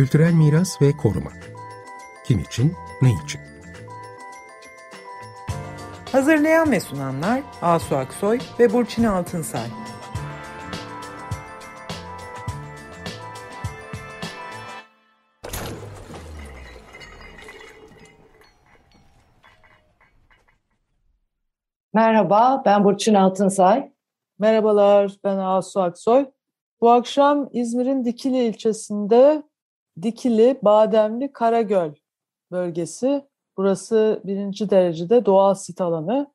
Kültürel miras ve koruma. Kim için, ne için? Hazırlayan ve sunanlar Asu Aksoy ve Burçin Altınsay. Merhaba, ben Burçin Altınsay. Merhabalar, ben Asu Aksoy. Bu akşam İzmir'in Dikili ilçesinde Dikili, Bademli, Karagöl bölgesi. Burası birinci derecede doğal sit alanı.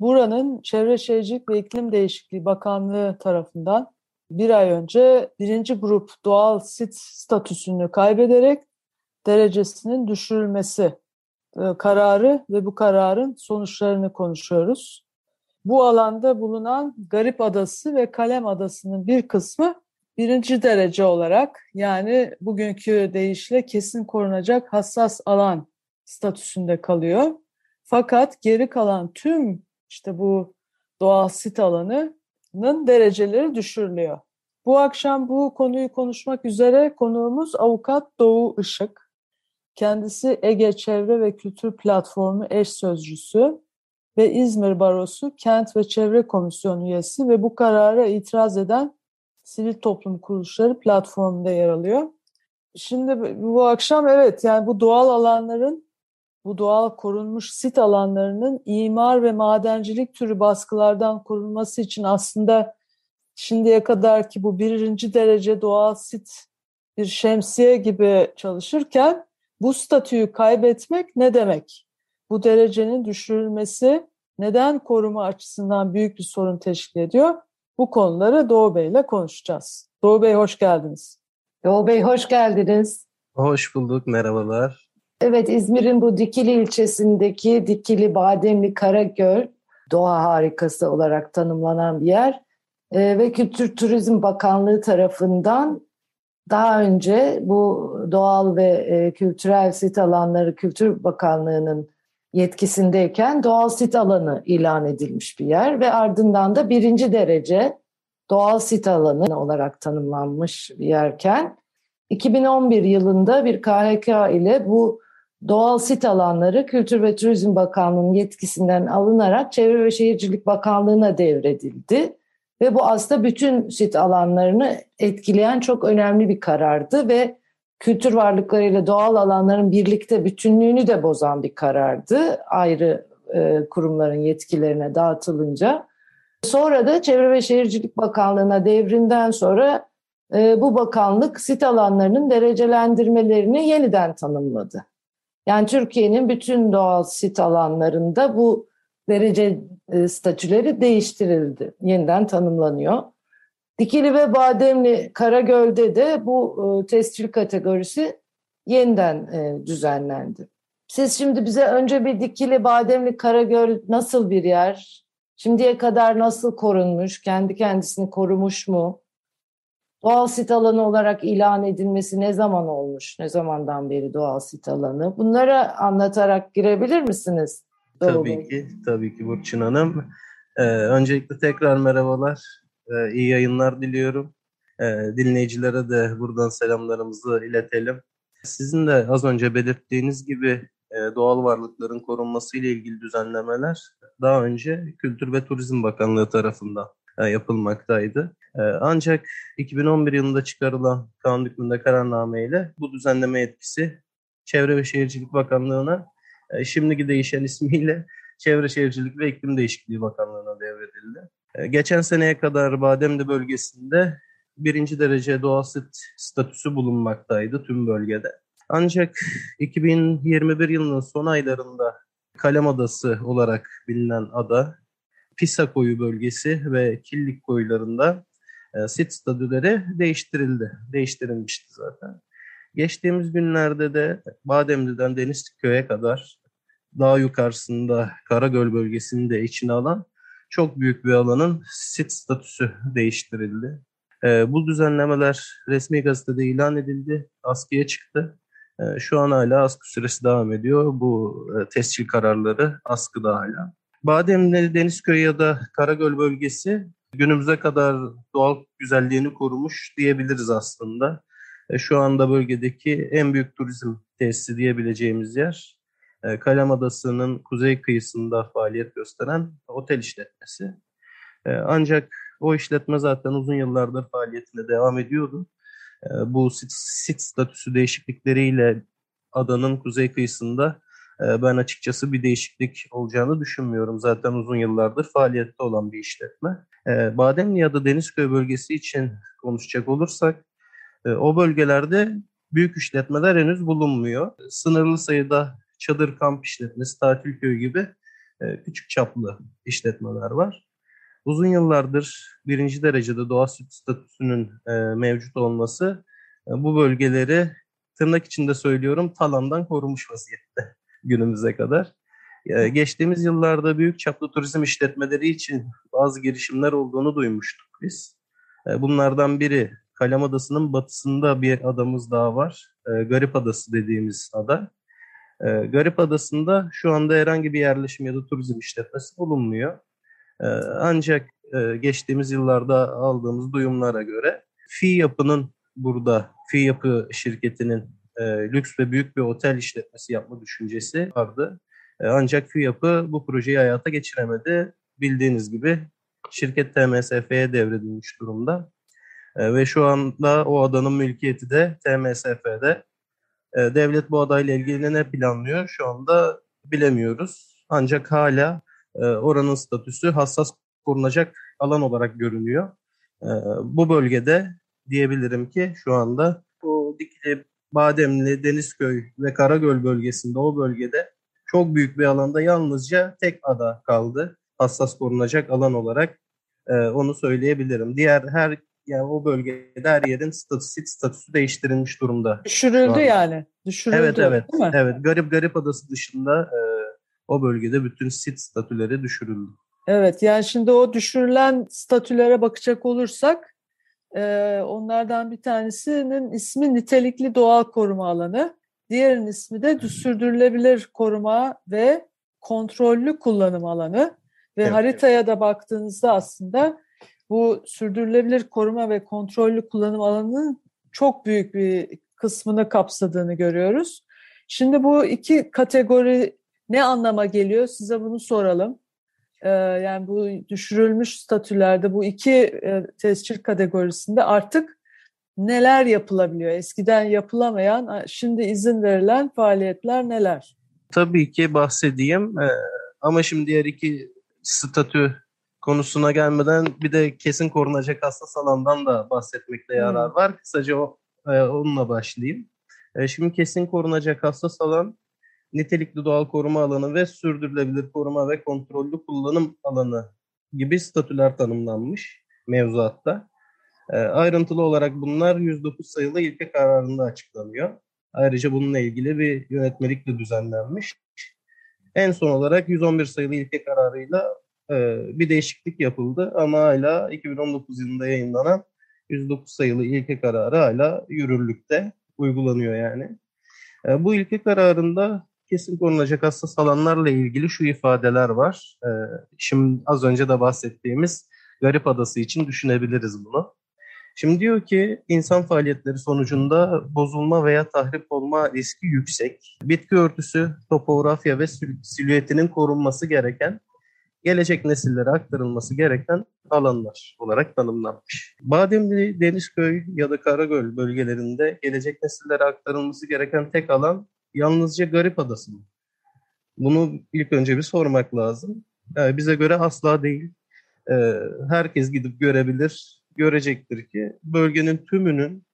Buranın Çevre Şehircilik ve İklim Değişikliği Bakanlığı tarafından bir ay önce birinci grup doğal sit statüsünü kaybederek derecesinin düşürülmesi e, kararı ve bu kararın sonuçlarını konuşuyoruz. Bu alanda bulunan Garip Adası ve Kalem Adası'nın bir kısmı birinci derece olarak yani bugünkü deyişle kesin korunacak hassas alan statüsünde kalıyor. Fakat geri kalan tüm işte bu doğal sit alanının dereceleri düşürülüyor. Bu akşam bu konuyu konuşmak üzere konuğumuz avukat Doğu Işık. Kendisi Ege Çevre ve Kültür Platformu eş sözcüsü ve İzmir Barosu Kent ve Çevre Komisyonu üyesi ve bu karara itiraz eden sivil toplum kuruluşları platformunda yer alıyor. Şimdi bu akşam evet yani bu doğal alanların bu doğal korunmuş sit alanlarının imar ve madencilik türü baskılardan korunması için aslında şimdiye kadar ki bu birinci derece doğal sit bir şemsiye gibi çalışırken bu statüyü kaybetmek ne demek? Bu derecenin düşürülmesi neden koruma açısından büyük bir sorun teşkil ediyor? Bu konuları Doğu Bey ile konuşacağız. Doğu Bey hoş geldiniz. Doğu Bey hoş geldiniz. Hoş bulduk, merhabalar. Evet, İzmir'in bu Dikili ilçesindeki Dikili Bademli Karagöl doğa harikası olarak tanımlanan bir yer ee, ve Kültür Turizm Bakanlığı tarafından daha önce bu doğal ve e, kültürel sit alanları Kültür Bakanlığı'nın yetkisindeyken doğal sit alanı ilan edilmiş bir yer ve ardından da birinci derece doğal sit alanı olarak tanımlanmış bir yerken 2011 yılında bir KHK ile bu doğal sit alanları Kültür ve Turizm Bakanlığı'nın yetkisinden alınarak Çevre ve Şehircilik Bakanlığı'na devredildi. Ve bu aslında bütün sit alanlarını etkileyen çok önemli bir karardı ve kültür varlıklarıyla doğal alanların birlikte bütünlüğünü de bozan bir karardı. Ayrı e, kurumların yetkilerine dağıtılınca. Sonra da Çevre ve Şehircilik Bakanlığı'na devrinden sonra e, bu bakanlık sit alanlarının derecelendirmelerini yeniden tanımladı. Yani Türkiye'nin bütün doğal sit alanlarında bu derece e, statüleri değiştirildi, yeniden tanımlanıyor. Dikili ve Bademli Karagöl'de de bu e, tescil kategorisi yeniden e, düzenlendi. Siz şimdi bize önce bir Dikili Bademli Karagöl nasıl bir yer? Şimdiye kadar nasıl korunmuş? Kendi kendisini korumuş mu? Doğal sit alanı olarak ilan edilmesi ne zaman olmuş? Ne zamandan beri doğal sit alanı? Bunları anlatarak girebilir misiniz? Tabii ki, tabii ki Burçin Hanım. Ee, öncelikle tekrar merhabalar. Ee, iyi yayınlar diliyorum. Ee, dinleyicilere de buradan selamlarımızı iletelim. Sizin de az önce belirttiğiniz gibi e, doğal varlıkların korunması ile ilgili düzenlemeler daha önce Kültür ve Turizm Bakanlığı tarafından e, yapılmaktaydı. E, ancak 2011 yılında çıkarılan kanun hükmünde kararname ile bu düzenleme etkisi Çevre ve Şehircilik Bakanlığı'na e, şimdiki değişen ismiyle Çevre Şehircilik ve İklim Değişikliği Bakanlığı'na devredildi. E, geçen seneye kadar Bademli bölgesinde birinci derece doğal sit statüsü bulunmaktaydı tüm bölgede. Ancak 2021 yılının son aylarında Kalem Adası olarak bilinen ada, Pisa Koyu bölgesi ve Killik koylarında e, sit statüleri değiştirildi. Değiştirilmişti zaten. Geçtiğimiz günlerde de Bademli'den Denizliköy'e kadar daha yukarısında Karagöl bölgesini de içine alan çok büyük bir alanın sit statüsü değiştirildi. E, bu düzenlemeler resmi gazetede ilan edildi, askıya çıktı. E, şu an hala askı süresi devam ediyor. Bu e, tescil kararları askıda hala. Bademli, Denizköy ya da Karagöl bölgesi günümüze kadar doğal güzelliğini korumuş diyebiliriz aslında. E, şu anda bölgedeki en büyük turizm tesisi diyebileceğimiz yer e, Kalem Adası'nın kuzey kıyısında faaliyet gösteren otel işletmesi. E, ancak o işletme zaten uzun yıllardır faaliyetine devam ediyordu. E, bu sit, sit statüsü değişiklikleriyle adanın kuzey kıyısında e, ben açıkçası bir değişiklik olacağını düşünmüyorum. Zaten uzun yıllardır faaliyette olan bir işletme. E, Bademli ya da Denizköy bölgesi için konuşacak olursak e, o bölgelerde büyük işletmeler henüz bulunmuyor. Sınırlı sayıda çadır kamp işletmesi, tatil köyü gibi e, küçük çaplı işletmeler var. Uzun yıllardır birinci derecede doğa statüsünün e, mevcut olması e, bu bölgeleri tırnak içinde söylüyorum talandan korumuş vaziyette günümüze kadar. E, geçtiğimiz yıllarda büyük çaplı turizm işletmeleri için bazı girişimler olduğunu duymuştuk biz. E, bunlardan biri Kalem Adası'nın batısında bir adamız daha var. E, Garip Adası dediğimiz ada. E, Garip Adası'nda şu anda herhangi bir yerleşim ya da turizm işletmesi bulunmuyor. E, ancak e, geçtiğimiz yıllarda aldığımız duyumlara göre Fi Yapı'nın burada, Fi Yapı şirketinin e, lüks ve büyük bir otel işletmesi yapma düşüncesi vardı. E, ancak Fi Yapı bu projeyi hayata geçiremedi. Bildiğiniz gibi şirket TMSF'ye devredilmiş durumda. E, ve şu anda o adanın mülkiyeti de TMSF'de. E, devlet bu adayla ilgili ne planlıyor şu anda bilemiyoruz. Ancak hala e, oranın statüsü hassas korunacak alan olarak görünüyor. E, bu bölgede diyebilirim ki şu anda bu Dikili, Bademli, Denizköy ve Karagöl bölgesinde o bölgede çok büyük bir alanda yalnızca tek ada kaldı. Hassas korunacak alan olarak onu söyleyebilirim. Diğer her yani o bölgede her yerin statüsü, statüsü değiştirilmiş durumda. Düşürüldü yani. Düşürüldü. Evet evet. Değil mi? Evet. Garip Garip Adası dışında e, o bölgede bütün sit statüleri düşürüldü. Evet yani şimdi o düşürülen statülere bakacak olursak e, onlardan bir tanesinin ismi nitelikli doğal koruma alanı. Diğerinin ismi de sürdürülebilir koruma ve kontrollü kullanım alanı. Ve Evet. haritaya da baktığınızda aslında bu sürdürülebilir koruma ve kontrollü kullanım alanının çok büyük bir kısmını kapsadığını görüyoruz. Şimdi bu iki kategori ne anlama geliyor? Size bunu soralım. Ee, yani bu düşürülmüş statülerde bu iki e, tescil kategorisinde artık neler yapılabiliyor? Eskiden yapılamayan, şimdi izin verilen faaliyetler neler? Tabii ki bahsedeyim e, ama şimdi diğer iki statü konusuna gelmeden bir de kesin korunacak hassas alandan da bahsetmekte yarar Hmm. var. Kısaca o, e, onunla başlayayım. E, şimdi kesin korunacak hassas alan nitelikli doğal koruma alanı ve sürdürülebilir koruma ve kontrollü kullanım alanı gibi statüler tanımlanmış mevzuatta. E, ayrıntılı olarak bunlar 109 sayılı ilke kararında açıklanıyor. Ayrıca bununla ilgili bir yönetmelik de düzenlenmiş. En son olarak 111 sayılı ilke kararıyla e, bir değişiklik yapıldı ama hala 2019 yılında yayınlanan 109 sayılı ilke kararı hala yürürlükte uygulanıyor yani. E, bu ilke kararında kesin korunacak hassas alanlarla ilgili şu ifadeler var. E, şimdi az önce de bahsettiğimiz Garip Adası için düşünebiliriz bunu. Şimdi diyor ki insan faaliyetleri sonucunda bozulma veya tahrip olma riski yüksek. Bitki örtüsü, topografya ve sil- silüetinin korunması gereken, gelecek nesillere aktarılması gereken alanlar olarak tanımlanmış. Bademli, Denizköy ya da Karagöl bölgelerinde gelecek nesillere aktarılması gereken tek alan yalnızca Garip Adası mı? Bunu ilk önce bir sormak lazım. Yani bize göre asla değil. Ee, herkes gidip görebilir, görecektir ki bölgenin tümünün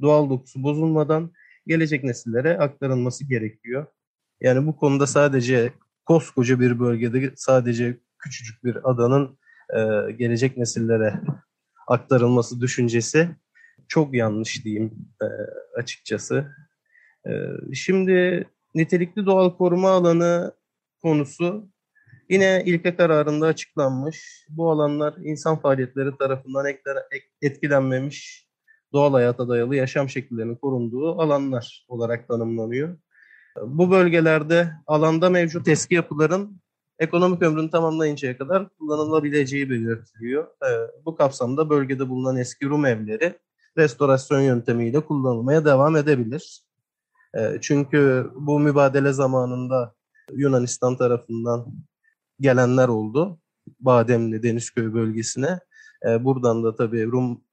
doğal dokusu bozulmadan gelecek nesillere aktarılması gerekiyor. Yani bu konuda sadece koskoca bir bölgede sadece küçücük bir adanın e, gelecek nesillere aktarılması düşüncesi çok yanlış diyeyim e, açıkçası. E, şimdi nitelikli doğal koruma alanı konusu yine ilke kararında açıklanmış. Bu alanlar insan faaliyetleri tarafından etkilenmemiş doğal hayata dayalı yaşam şekillerinin korunduğu alanlar olarak tanımlanıyor. Bu bölgelerde alanda mevcut eski yapıların ekonomik ömrünü tamamlayıncaya kadar kullanılabileceği belirtiliyor. Ee, bu kapsamda bölgede bulunan eski Rum evleri restorasyon yöntemiyle kullanılmaya devam edebilir. E, çünkü bu mübadele zamanında Yunanistan tarafından gelenler oldu. Bademli Denizköy bölgesine. E, buradan da tabii Rum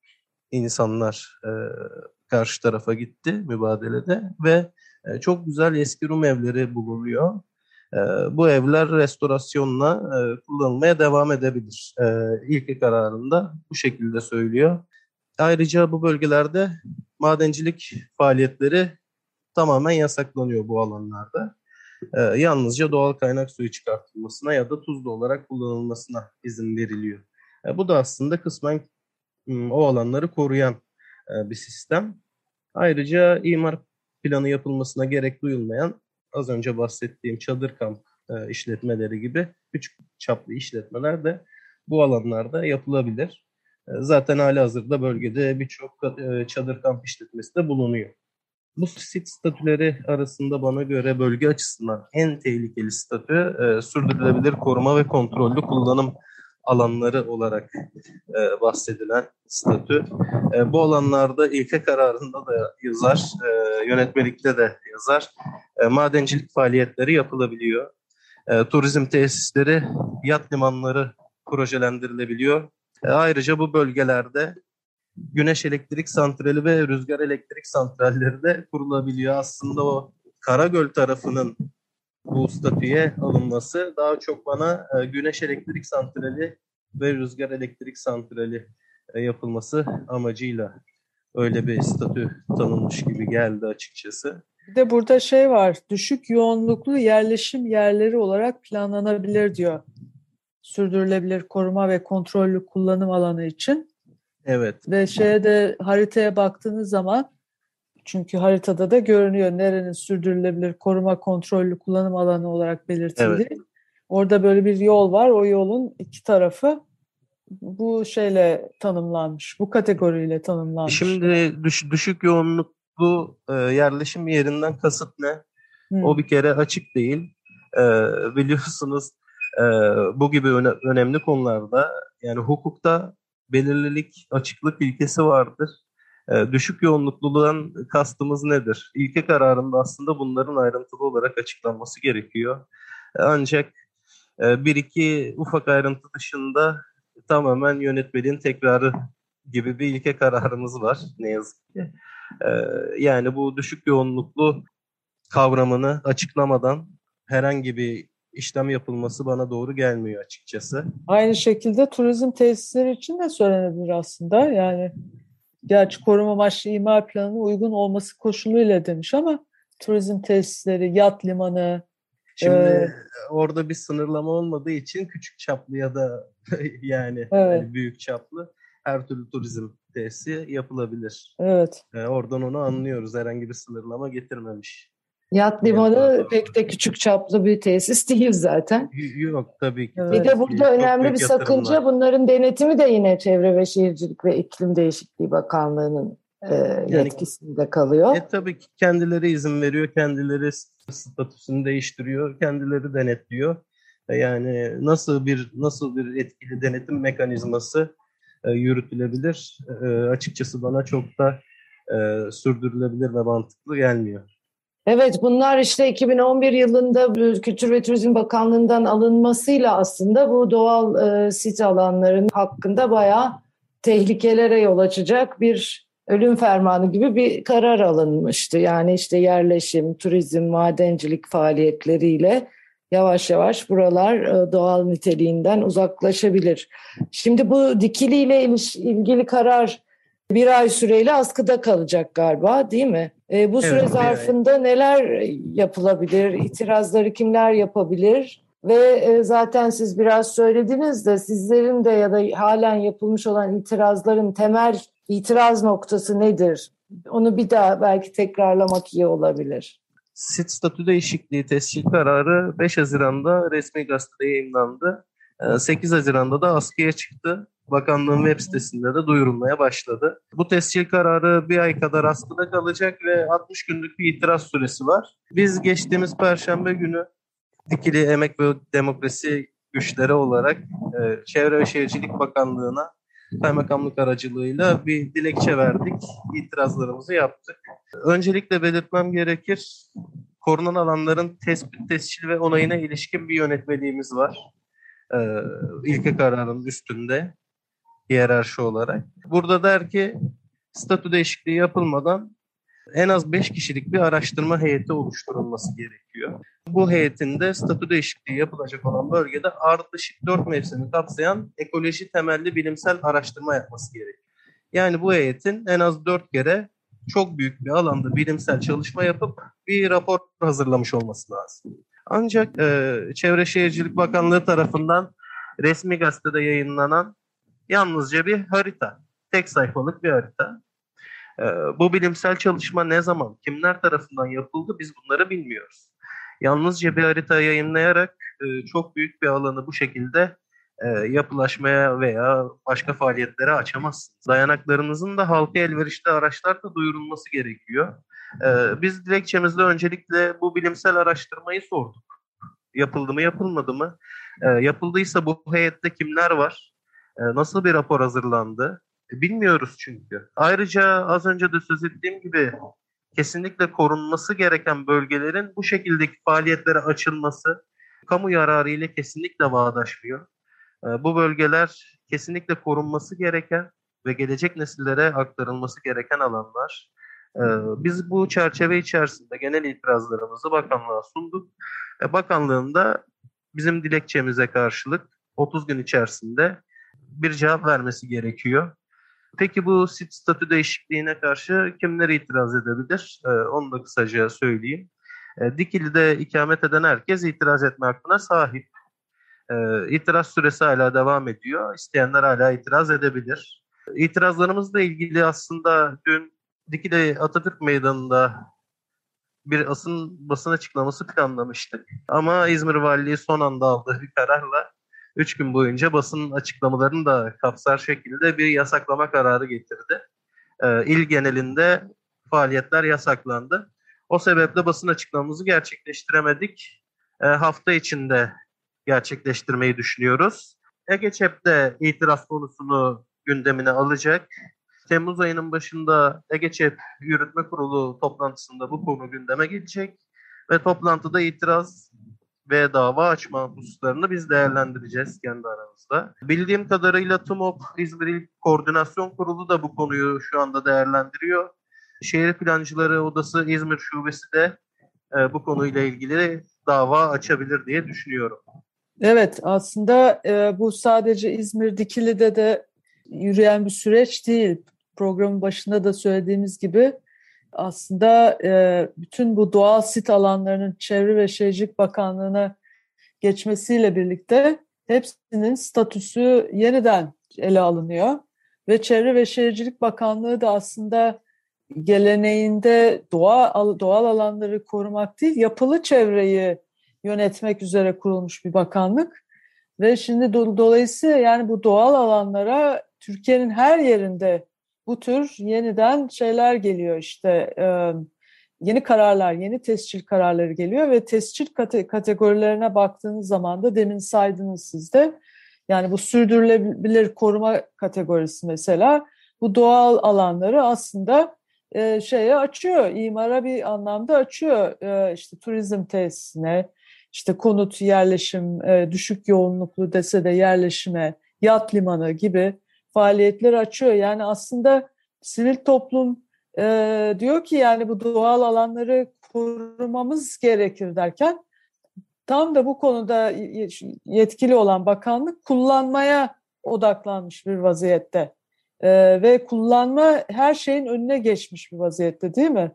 insanlar e, karşı tarafa gitti mübadelede ve e, çok güzel eski Rum evleri bulunuyor. E, bu evler restorasyonla e, kullanılmaya devam edebilir. E, ilk kararında bu şekilde söylüyor. Ayrıca bu bölgelerde madencilik faaliyetleri tamamen yasaklanıyor bu alanlarda. Yalnızca doğal kaynak suyu çıkartılmasına ya da tuzlu olarak kullanılmasına izin veriliyor. Bu da aslında kısmen o alanları koruyan e, bir sistem. Ayrıca imar planı yapılmasına gerek duyulmayan az önce bahsettiğim çadır kamp e, işletmeleri gibi küçük çaplı işletmeler de bu alanlarda yapılabilir. E, zaten hali hazırda bölgede birçok e, çadır kamp işletmesi de bulunuyor. Bu sit statüleri arasında bana göre bölge açısından en tehlikeli statü e, sürdürülebilir koruma ve kontrollü kullanım alanları olarak e, bahsedilen statü. E, bu alanlarda ilke kararında da yazar, e, yönetmelikte de yazar. E, madencilik faaliyetleri yapılabiliyor. E, turizm tesisleri, yat limanları projelendirilebiliyor. E, ayrıca bu bölgelerde güneş elektrik santrali ve rüzgar elektrik santralleri de kurulabiliyor. Aslında o Karagöl tarafının bu statüye alınması daha çok bana e, güneş elektrik santrali ve rüzgar elektrik santrali e, yapılması amacıyla öyle bir statü tanınmış gibi geldi açıkçası. Bir de burada şey var, düşük yoğunluklu yerleşim yerleri olarak planlanabilir diyor. Sürdürülebilir koruma ve kontrollü kullanım alanı için. Evet. Ve şeye de haritaya baktığınız zaman çünkü haritada da görünüyor nerenin sürdürülebilir koruma kontrollü kullanım alanı olarak belirtildiği. Evet. Orada böyle bir yol var. O yolun iki tarafı bu şeyle tanımlanmış. Bu kategoriyle tanımlanmış. Şimdi düş, düşük yoğunluklu e, yerleşim yerinden kasıt ne? Hmm. O bir kere açık değil. E, biliyorsunuz e, bu gibi öne, önemli konularda yani hukukta belirlilik, açıklık ilkesi vardır. E, düşük yoğunlukluluğun kastımız nedir? İlke kararında aslında bunların ayrıntılı olarak açıklanması gerekiyor. E, ancak e, bir iki ufak ayrıntı dışında tamamen yönetmeliğin tekrarı gibi bir ilke kararımız var ne yazık ki. E, yani bu düşük yoğunluklu kavramını açıklamadan herhangi bir işlem yapılması bana doğru gelmiyor açıkçası. Aynı şekilde turizm tesisleri için de söylenebilir aslında. Yani gerçi koruma amaçlı imar planına uygun olması koşuluyla demiş ama turizm tesisleri, yat limanı. Şimdi e, orada bir sınırlama olmadığı için küçük çaplı ya da yani, evet. yani büyük çaplı her türlü turizm tesisi yapılabilir. Evet. E, oradan onu anlıyoruz. Herhangi bir sınırlama getirmemiş. Yat limanı evet. pek de küçük çaplı bir tesis değil zaten. Yok tabii ki. Bir de burada Çok önemli bir sakınca bunların denetimi de yine Çevre ve Şehircilik ve İklim Değişikliği Bakanlığı'nın e, yani, yetkisinde kalıyor. E, tabii ki kendileri izin veriyor, kendileri statüsünü değiştiriyor, kendileri denetliyor. E, yani nasıl bir nasıl bir etkili denetim mekanizması e, yürütülebilir? E, açıkçası bana çok da e, sürdürülebilir ve mantıklı gelmiyor. Evet bunlar işte 2011 yılında Kültür ve Turizm Bakanlığı'ndan alınmasıyla aslında bu doğal e, sit alanların hakkında bayağı tehlikelere yol açacak bir ölüm fermanı gibi bir karar alınmıştı. Yani işte yerleşim, turizm, madencilik faaliyetleriyle yavaş yavaş buralar e, doğal niteliğinden uzaklaşabilir. Şimdi bu dikiliyle ilgili karar bir ay süreyle askıda kalacak galiba değil mi? E, bu süre evet, zarfında neler yapılabilir? İtirazları kimler yapabilir? Ve e, zaten siz biraz söylediniz de sizlerin de ya da halen yapılmış olan itirazların temel itiraz noktası nedir? Onu bir daha belki tekrarlamak iyi olabilir. Sit statü değişikliği tescil kararı 5 Haziran'da resmi gazetede yayınlandı. 8 Haziran'da da askıya çıktı bakanlığın web sitesinde de duyurulmaya başladı. Bu tescil kararı bir ay kadar askıda kalacak ve 60 günlük bir itiraz süresi var. Biz geçtiğimiz Perşembe günü Dikili Emek ve Demokrasi Güçleri olarak e, Çevre ve Şehircilik Bakanlığı'na kaymakamlık aracılığıyla bir dilekçe verdik. itirazlarımızı yaptık. Öncelikle belirtmem gerekir. Korunan alanların tespit, tescil ve onayına ilişkin bir yönetmeliğimiz var. Ee, ilke kararının üstünde hiyerarşi olarak. Burada der ki statü değişikliği yapılmadan en az 5 kişilik bir araştırma heyeti oluşturulması gerekiyor. Bu heyetin de statü değişikliği yapılacak olan bölgede ardışık 4 mevsimi kapsayan ekoloji temelli bilimsel araştırma yapması gerekiyor. Yani bu heyetin en az 4 kere çok büyük bir alanda bilimsel çalışma yapıp bir rapor hazırlamış olması lazım. Ancak e, Çevre Şehircilik Bakanlığı tarafından resmi gazetede yayınlanan yalnızca bir harita, tek sayfalık bir harita. E, bu bilimsel çalışma ne zaman, kimler tarafından yapıldı biz bunları bilmiyoruz. Yalnızca bir harita yayınlayarak e, çok büyük bir alanı bu şekilde e, yapılaşmaya veya başka faaliyetlere açamazsınız. Dayanaklarınızın da halka elverişli araçlarla duyurulması gerekiyor. E, biz dilekçemizde öncelikle bu bilimsel araştırmayı sorduk. Yapıldı mı, yapılmadı mı? Yapıldıysa bu heyette kimler var? E, nasıl bir rapor hazırlandı? E, bilmiyoruz çünkü. Ayrıca az önce de söz ettiğim gibi kesinlikle korunması gereken bölgelerin bu şekildeki faaliyetlere açılması kamu yararı ile kesinlikle bağdaşmıyor. Ee, bu bölgeler kesinlikle korunması gereken ve gelecek nesillere aktarılması gereken alanlar. Ee, biz bu çerçeve içerisinde genel itirazlarımızı bakanlığa sunduk. E, bakanlığın da bizim dilekçemize karşılık 30 gün içerisinde bir cevap vermesi gerekiyor. Peki bu sit statü değişikliğine karşı kimler itiraz edebilir? Ee, onu da kısaca söyleyeyim. Dikili'de ikamet eden herkes itiraz etme hakkına sahip. E, itiraz süresi hala devam ediyor. İsteyenler hala itiraz edebilir. İtirazlarımızla ilgili aslında dün Dikili Atatürk Meydanı'nda bir asın basın açıklaması planlamıştık. Ama İzmir Valiliği son anda aldığı bir kararla 3 gün boyunca basın açıklamalarını da kapsar şekilde bir yasaklama kararı getirdi. Ee, il genelinde faaliyetler yasaklandı. O sebeple basın açıklamamızı gerçekleştiremedik. Ee, hafta içinde gerçekleştirmeyi düşünüyoruz. EGEÇEP de itiraz konusunu gündemine alacak. Temmuz ayının başında EGEÇEP Yürütme Kurulu toplantısında bu konu gündeme gelecek ve toplantıda itiraz ve dava açma hususlarını biz değerlendireceğiz kendi aramızda. Bildiğim kadarıyla TUMOP İzmir İl Koordinasyon Kurulu da bu konuyu şu anda değerlendiriyor. Şehir Plancıları Odası İzmir Şubesi de e, bu konuyla ilgili dava açabilir diye düşünüyorum. Evet aslında e, bu sadece İzmir Dikili'de de yürüyen bir süreç değil. Programın başında da söylediğimiz gibi aslında e, bütün bu doğal sit alanlarının Çevre ve Şehircilik Bakanlığı'na geçmesiyle birlikte hepsinin statüsü yeniden ele alınıyor. Ve Çevre ve Şehircilik Bakanlığı da aslında geleneğinde doğa, doğal alanları korumak değil, yapılı çevreyi yönetmek üzere kurulmuş bir bakanlık. Ve şimdi do dolayısıyla yani bu doğal alanlara Türkiye'nin her yerinde bu tür yeniden şeyler geliyor işte e, yeni kararlar, yeni tescil kararları geliyor ve tescil kate kategorilerine baktığınız zaman da demin saydınız siz de. Yani bu sürdürülebilir koruma kategorisi mesela bu doğal alanları aslında e, şeye açıyor, imara bir anlamda açıyor. E, işte turizm tesisine, işte konut yerleşim, e, düşük yoğunluklu dese de yerleşime, yat limanı gibi faaliyetler açıyor. Yani aslında sivil toplum e, diyor ki yani bu doğal alanları korumamız gerekir derken tam da bu konuda yetkili olan bakanlık kullanmaya odaklanmış bir vaziyette. E, ve kullanma her şeyin önüne geçmiş bir vaziyette değil mi?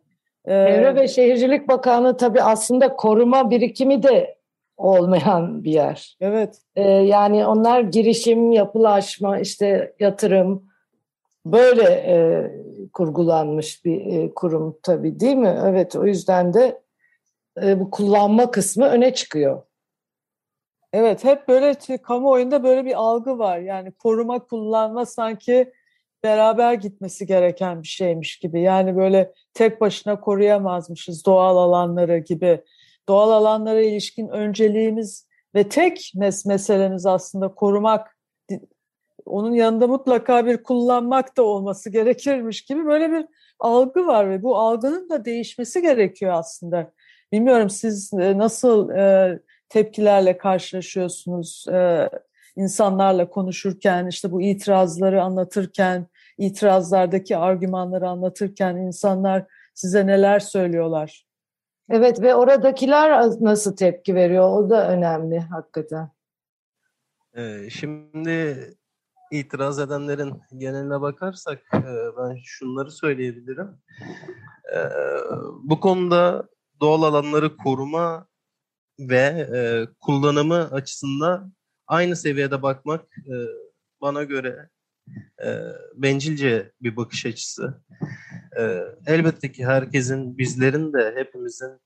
Çevre ve Şehircilik Bakanlığı tabii aslında koruma birikimi de olmayan bir yer. Evet. Ee, yani onlar girişim, yapılaşma, işte yatırım böyle e, kurgulanmış bir e, kurum tabii değil mi? Evet o yüzden de e, bu kullanma kısmı öne çıkıyor. Evet hep böyle kamuoyunda böyle bir algı var. Yani koruma kullanma sanki beraber gitmesi gereken bir şeymiş gibi. Yani böyle tek başına koruyamazmışız doğal alanları gibi. Doğal alanlara ilişkin önceliğimiz ve tek mes meselemiz aslında korumak onun yanında mutlaka bir kullanmak da olması gerekirmiş gibi böyle bir algı var ve bu algının da değişmesi gerekiyor aslında. Bilmiyorum siz e, nasıl e, tepkilerle karşılaşıyorsunuz e, insanlarla konuşurken, işte bu itirazları anlatırken, itirazlardaki argümanları anlatırken insanlar size neler söylüyorlar? Evet ve oradakiler nasıl tepki veriyor o da önemli hakikaten. Ee, şimdi itiraz edenlerin geneline bakarsak e, ben şunları söyleyebilirim. Ee, bu konuda doğal alanları koruma ve e, kullanımı açısından aynı seviyede bakmak e, bana göre bencilce bir bakış açısı. Elbette ki herkesin, bizlerin de hepimizin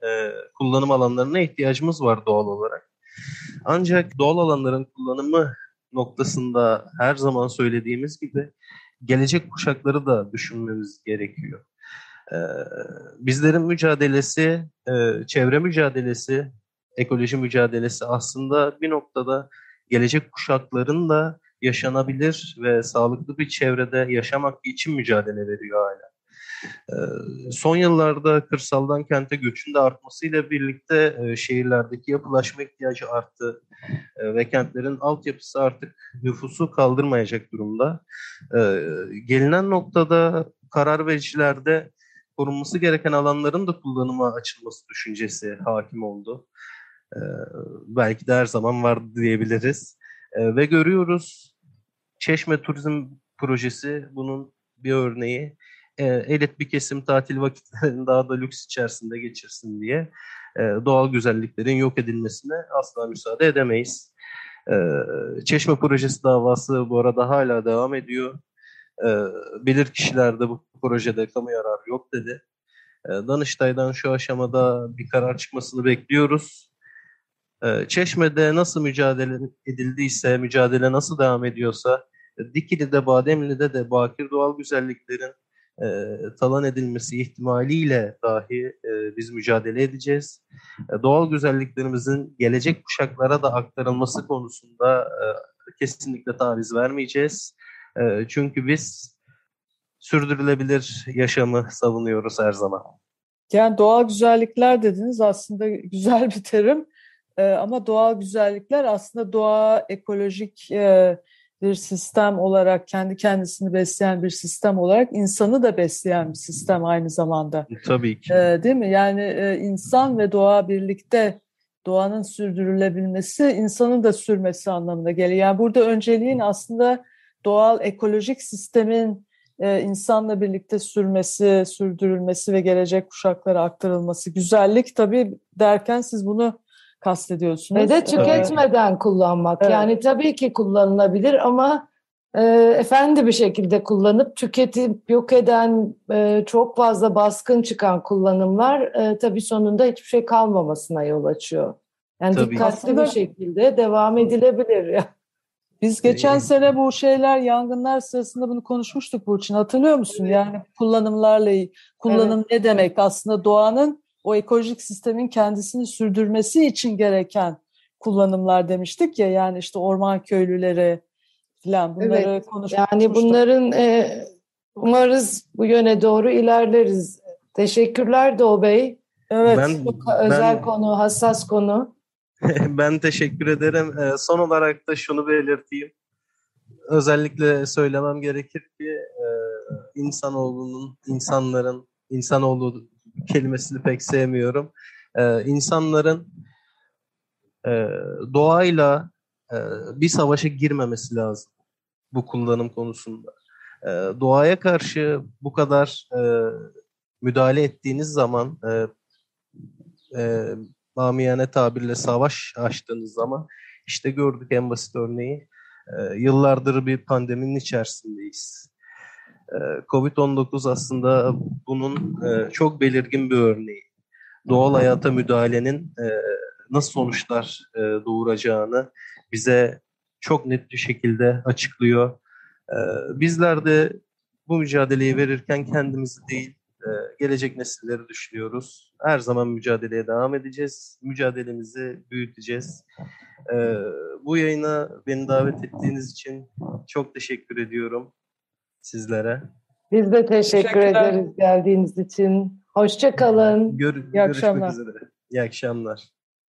kullanım alanlarına ihtiyacımız var doğal olarak. Ancak doğal alanların kullanımı noktasında her zaman söylediğimiz gibi gelecek kuşakları da düşünmemiz gerekiyor. Ee, bizlerin mücadelesi, e, çevre mücadelesi, ekoloji mücadelesi aslında bir noktada gelecek kuşakların da yaşanabilir ve sağlıklı bir çevrede yaşamak için mücadele veriyor hala. Ee, son yıllarda kırsaldan kente göçün de artmasıyla birlikte e, şehirlerdeki yapılaşma ihtiyacı arttı e, ve kentlerin altyapısı artık nüfusu kaldırmayacak durumda. Ee, gelinen noktada karar vericilerde korunması gereken alanların da kullanıma açılması düşüncesi hakim oldu. Belki de her zaman vardı diyebiliriz. ve görüyoruz Çeşme Turizm Projesi bunun bir örneği e, elit bir kesim tatil vakitlerini daha da lüks içerisinde geçirsin diye e, doğal güzelliklerin yok edilmesine asla müsaade edemeyiz. E, Çeşme projesi davası bu arada hala devam ediyor. E, bilir kişiler de bu projede kamu yararı yok dedi. E, Danıştay'dan şu aşamada bir karar çıkmasını bekliyoruz. Çeşme'de nasıl mücadele edildiyse, mücadele nasıl devam ediyorsa, Dikili'de, Bademli'de de bakir doğal güzelliklerin e, talan edilmesi ihtimaliyle dahi e, biz mücadele edeceğiz. E, doğal güzelliklerimizin gelecek kuşaklara da aktarılması konusunda e, kesinlikle taviz vermeyeceğiz. E, çünkü biz sürdürülebilir yaşamı savunuyoruz her zaman. Yani doğal güzellikler dediniz aslında güzel bir terim. Ee, ama doğal güzellikler aslında doğa ekolojik e, bir sistem olarak kendi kendisini besleyen bir sistem olarak insanı da besleyen bir sistem aynı zamanda. Tabii ki. Ee, değil mi? Yani e, insan ve doğa birlikte doğanın sürdürülebilmesi insanın da sürmesi anlamına geliyor. Yani burada önceliğin aslında doğal ekolojik sistemin e, insanla birlikte sürmesi, sürdürülmesi ve gelecek kuşaklara aktarılması. Güzellik tabii derken siz bunu kastediyorsunuz. Ve de tüketmeden evet. kullanmak. Evet. Yani tabii ki kullanılabilir ama e, efendi bir şekilde kullanıp tüketip yok eden e, çok fazla baskın çıkan kullanımlar e, tabii sonunda hiçbir şey kalmamasına yol açıyor. Yani tabii. dikkatli Aslında, bir şekilde devam edilebilir ya. Biz geçen sene bu şeyler yangınlar sırasında bunu konuşmuştuk Burçin hatırlıyor musun? Evet. Yani kullanımlarla kullanım evet. ne demek aslında doğanın o ekolojik sistemin kendisini sürdürmesi için gereken kullanımlar demiştik ya yani işte orman köylüleri falan bunları evet, konuşmuştuk. Yani bunların e, umarız bu yöne doğru ilerleriz. Teşekkürler Doğu Bey. Evet ben, çok özel ben, konu, hassas konu. ben teşekkür ederim. E, son olarak da şunu belirteyim. Özellikle söylemem gerekir ki e, insanoğlunun, insanların, insanoğlu kelimesini pek sevmiyorum. Ee, insanların e, doğayla e, bir savaşa girmemesi lazım bu kullanım konusunda. E, doğaya karşı bu kadar e, müdahale ettiğiniz zaman e, e, mamiyane tabirle savaş açtığınız zaman işte gördük en basit örneği. E, yıllardır bir pandeminin içerisindeyiz. Ee, Covid-19 aslında bunun e, çok belirgin bir örneği. Doğal hayata müdahalenin e, nasıl sonuçlar e, doğuracağını bize çok net bir şekilde açıklıyor. Bizler de bu mücadeleyi verirken kendimizi değil, gelecek nesilleri düşünüyoruz. Her zaman mücadeleye devam edeceğiz. Mücadelemizi büyüteceğiz. Bu yayına beni davet ettiğiniz için çok teşekkür ediyorum sizlere. Biz de teşekkür ederiz geldiğiniz için. Hoşça kalın. Gör, görüşmek akşamlar. üzere. İyi akşamlar.